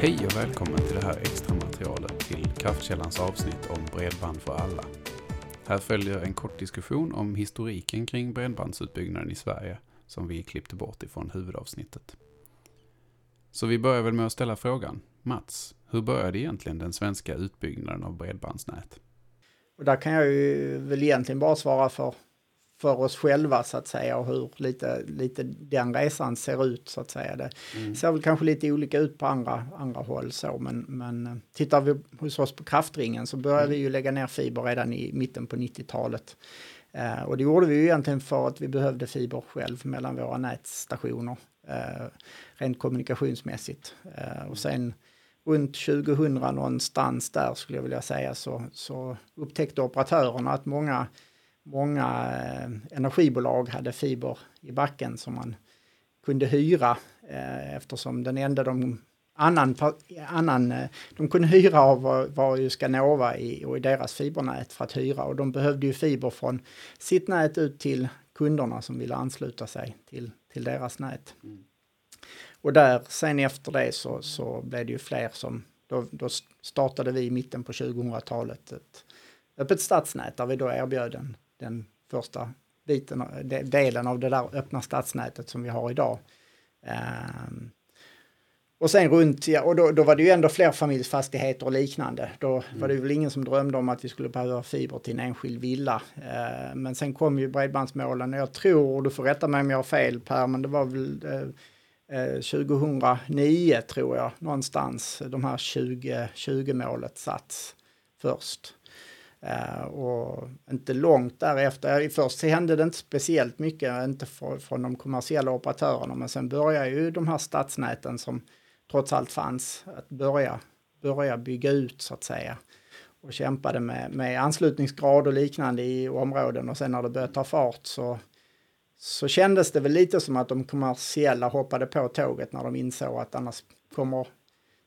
Hej och välkommen till det här extra materialet till Kraftkällans avsnitt om bredband för alla. Här följer en kort diskussion om historiken kring bredbandsutbyggnaden i Sverige som vi klippte bort ifrån huvudavsnittet. Så vi börjar väl med att ställa frågan. Mats, hur började egentligen den svenska utbyggnaden av bredbandsnät? Och där kan jag ju väl egentligen bara svara för för oss själva så att säga och hur lite, lite den resan ser ut så att säga. Det mm. ser väl kanske lite olika ut på andra, andra håll så men, men eh, tittar vi hos oss på kraftringen så började mm. vi ju lägga ner fiber redan i mitten på 90-talet. Eh, och det gjorde vi ju egentligen för att vi behövde fiber själv mellan våra nätstationer eh, rent kommunikationsmässigt. Eh, och sen runt 2000 någonstans där skulle jag vilja säga så, så upptäckte operatörerna att många många eh, energibolag hade fiber i backen som man kunde hyra eh, eftersom den enda de annan, annan eh, de kunde hyra av var, var ju Skanova i, och i deras fibernät för att hyra och de behövde ju fiber från sitt nät ut till kunderna som ville ansluta sig till, till deras nät. Mm. Och där sen efter det så, så blev det ju fler som, då, då startade vi i mitten på 2000-talet ett öppet stadsnät där vi då erbjöd en den första biten, delen av det där öppna stadsnätet som vi har idag. Um, och sen runt, ja, och då, då var det ju ändå flerfamiljsfastigheter och liknande. Då mm. var det väl ingen som drömde om att vi skulle behöva fiber till en enskild villa. Uh, men sen kom ju bredbandsmålen och jag tror, du får rätta mig om jag har fel Per, men det var väl uh, 2009 tror jag någonstans de här 20, 20 målet satts först. Uh, och inte långt därefter, först hände det inte speciellt mycket, inte för, från de kommersiella operatörerna, men sen började ju de här stadsnäten som trots allt fanns att börja, börja bygga ut så att säga. Och kämpade med, med anslutningsgrad och liknande i områden och sen när det började ta fart så, så kändes det väl lite som att de kommersiella hoppade på tåget när de insåg att annars kommer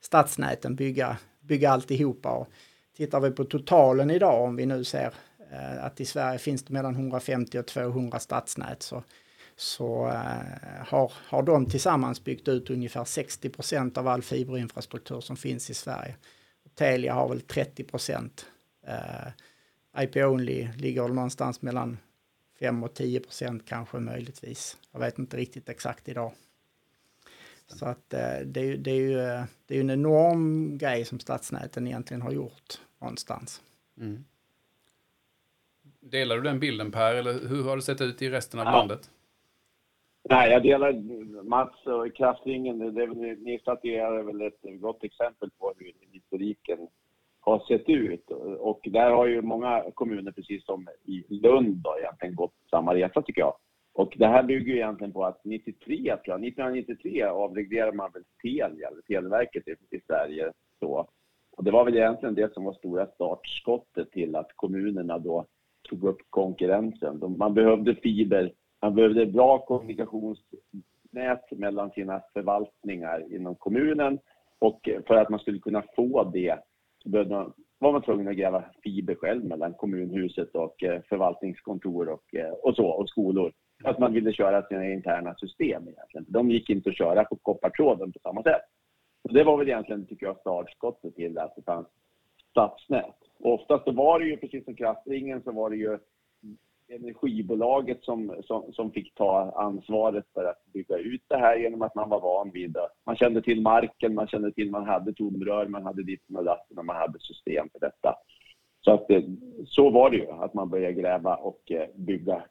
stadsnäten bygga, bygga alltihopa. Och, Tittar vi på totalen idag, om vi nu ser eh, att i Sverige finns det mellan 150 och 200 stadsnät, så, så eh, har, har de tillsammans byggt ut ungefär 60 procent av all fiberinfrastruktur som finns i Sverige. Telia har väl 30 procent. Eh, IP-only ligger någonstans mellan 5 och 10 procent kanske möjligtvis. Jag vet inte riktigt exakt idag. Så att eh, det, är, det, är ju, det är en enorm grej som stadsnäten egentligen har gjort någonstans. Mm. Delar du den bilden Per, eller hur har det sett ut i resten av ja. landet? Nej, jag delar Mats och kraftringen. Det är väl, ni statuerar väl ett gott exempel på hur historiken har sett ut. Och där har ju många kommuner, precis som i Lund, då, egentligen gått samma resa tycker jag. Och det här bygger ju egentligen på att 93, tror jag, 1993 avreglerade man väl Telia, eller Televerket i, i Sverige. Så. Och det var väl egentligen det som var stora startskottet till att kommunerna då tog upp konkurrensen. Man behövde fiber, man behövde bra kommunikationsnät mellan sina förvaltningar inom kommunen och för att man skulle kunna få det så behövde man, var man tvungen att gräva fiber själv mellan kommunhuset och eh, förvaltningskontor och, eh, och så, och skolor. Att man ville köra sina interna system egentligen. De gick inte att köra på koppartråden på samma sätt. Och det var väl egentligen, tycker jag, startskottet till att det fanns stadsnät. Och oftast så var det ju, precis som kraftringen, så var det ju energibolaget som, som, som, fick ta ansvaret för att bygga ut det här genom att man var van vid det. Man kände till marken, man kände till man hade tomrör, man hade ditten och datten och man hade system för detta. Så att så var det ju, att man började gräva och eh, bygga,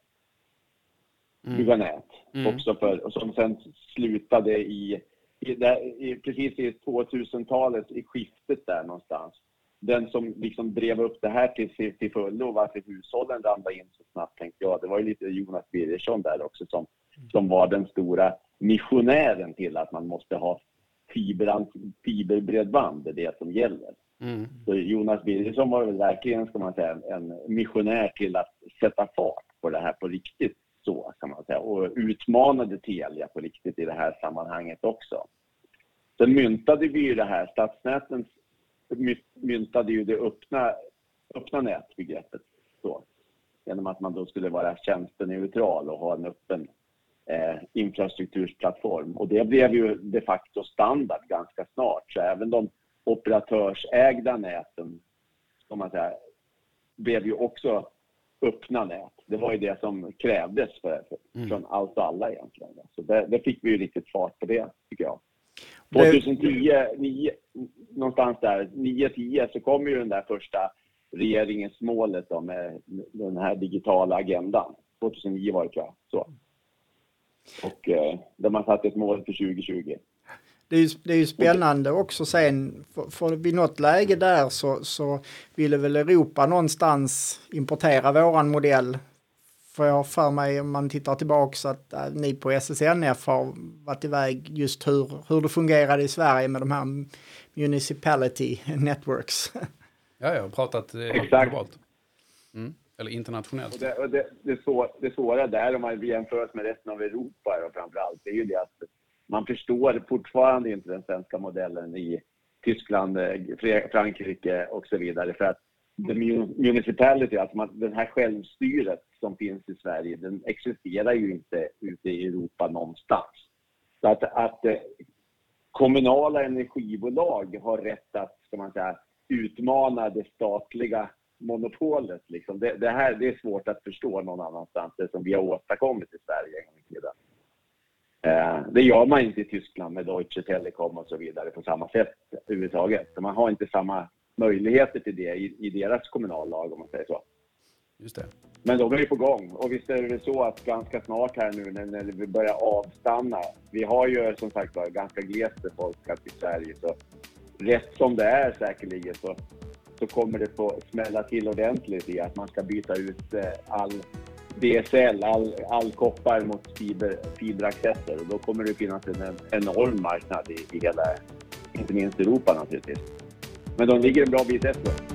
bygga mm. nät. Mm. Också för, och som sen slutade i i, där, i, precis i 2000-talet, i skiftet där någonstans. Den som liksom drev upp det här till, till fullo, varför hushållen ramlade in så snabbt, tänkte jag. Det var ju lite Jonas Birgersson där också som, som var den stora missionären till att man måste ha fiber, fiberbredband, det är det som gäller. Mm. Så Jonas Birgersson var väl verkligen, ska man säga, en missionär till att sätta fart på det här på riktigt så kan man säga och utmanade Telia på riktigt i det här sammanhanget också. Sen myntade vi ju det här, stadsnäten myntade ju det öppna, öppna nätbegreppet så. Genom att man då skulle vara tjänsteneutral och ha en öppen eh, infrastrukturplattform. Och det blev ju de facto standard ganska snart. Så även de operatörsägda näten, ska man säga, blev ju också öppna nät. Det var ju det som krävdes för, för, mm. från allt och alla egentligen. Så det, det, fick vi ju riktigt fart på det, tycker jag. 2010, 9, någonstans där, 9-10 så kom ju den där första regeringens målet då med den här digitala agendan. 2009 var det tror jag. Så. Och eh, där man satte ett mål för 2020. Det är, ju, det är ju spännande också sen, för, för vid något läge där så, så ville väl Europa någonstans importera våran modell. För jag har för mig, om man tittar tillbaks, att äh, ni på SSNF har varit iväg just hur, hur det fungerade i Sverige med de här municipality networks. Ja, jag har pratat eh, globalt. Mm. Eller internationellt. Och det, och det, det, svåra, det svåra där om man jämför med resten av Europa och framför allt, det är ju det att man förstår fortfarande inte den svenska modellen i Tyskland, eh, Frankrike och så vidare. För att Mm. the municipality, alltså man, den här självstyret som finns i Sverige, den existerar ju inte ute i Europa någonstans. Så att, att eh, kommunala energibolag har rätt att, ska man säga, utmana det statliga monopolet. Liksom. Det, det, här det är svårt att förstå någon annanstans, det som vi har åstadkommit i Sverige en gång i tiden. Eh, det gör man inte i Tyskland med Deutsche Telekom och så vidare på samma sätt överhuvudtaget. Man har inte samma möjligheter till det i, i deras kommunallag om man säger så. Just det. Men de är ju på gång och visst är det så att ganska snart här nu när, när vi börjar avstanna. Vi har ju som sagt var ganska glest befolkat i Sverige så rätt som det är säkerligen så, så kommer det få smälla till ordentligt i att man ska byta ut eh, all DSL, all, all koppar mot fiber, fiberaccesser och då kommer det finnas en enorm marknad i, i hela, inte minst Europa naturligtvis. Men de ligger en bra bit efter.